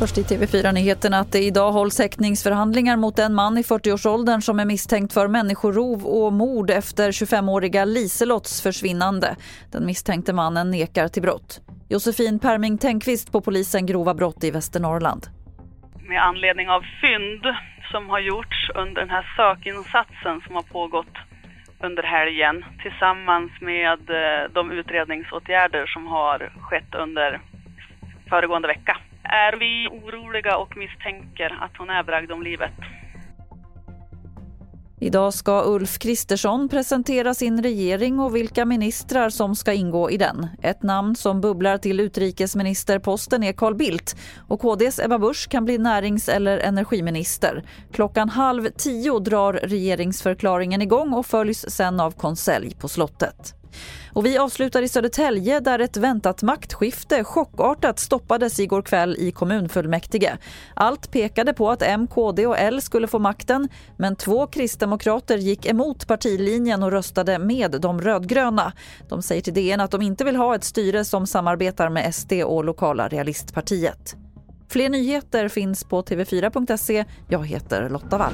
Först i TV4-nyheterna att det idag hålls häktningsförhandlingar mot en man i 40-årsåldern som är misstänkt för människorov och mord efter 25-åriga Liselotts försvinnande. Den misstänkte mannen nekar till brott. Josefin Perming Tänkvist på polisen grova brott i Västernorrland. Med anledning av fynd som har gjorts under den här sökinsatsen som har pågått under helgen tillsammans med eh, de utredningsåtgärder som har skett under föregående vecka är vi oroliga och misstänker att hon är bragd om livet. Idag ska Ulf Kristersson presentera sin regering och vilka ministrar som ska ingå i den. Ett namn som bubblar till utrikesministerposten är Carl Bildt och KDs Ebba Busch kan bli närings eller energiminister. Klockan halv tio drar regeringsförklaringen igång och följs sen av konselj på slottet. Och vi avslutar i Södertälje där ett väntat maktskifte chockartat stoppades igår kväll i kommunfullmäktige. Allt pekade på att M, KD och L skulle få makten men två kristdemokrater gick emot partilinjen och röstade med de rödgröna. De säger till DN att de inte vill ha ett styre som samarbetar med SD och lokala realistpartiet. Fler nyheter finns på tv4.se. Jag heter Lotta Wall.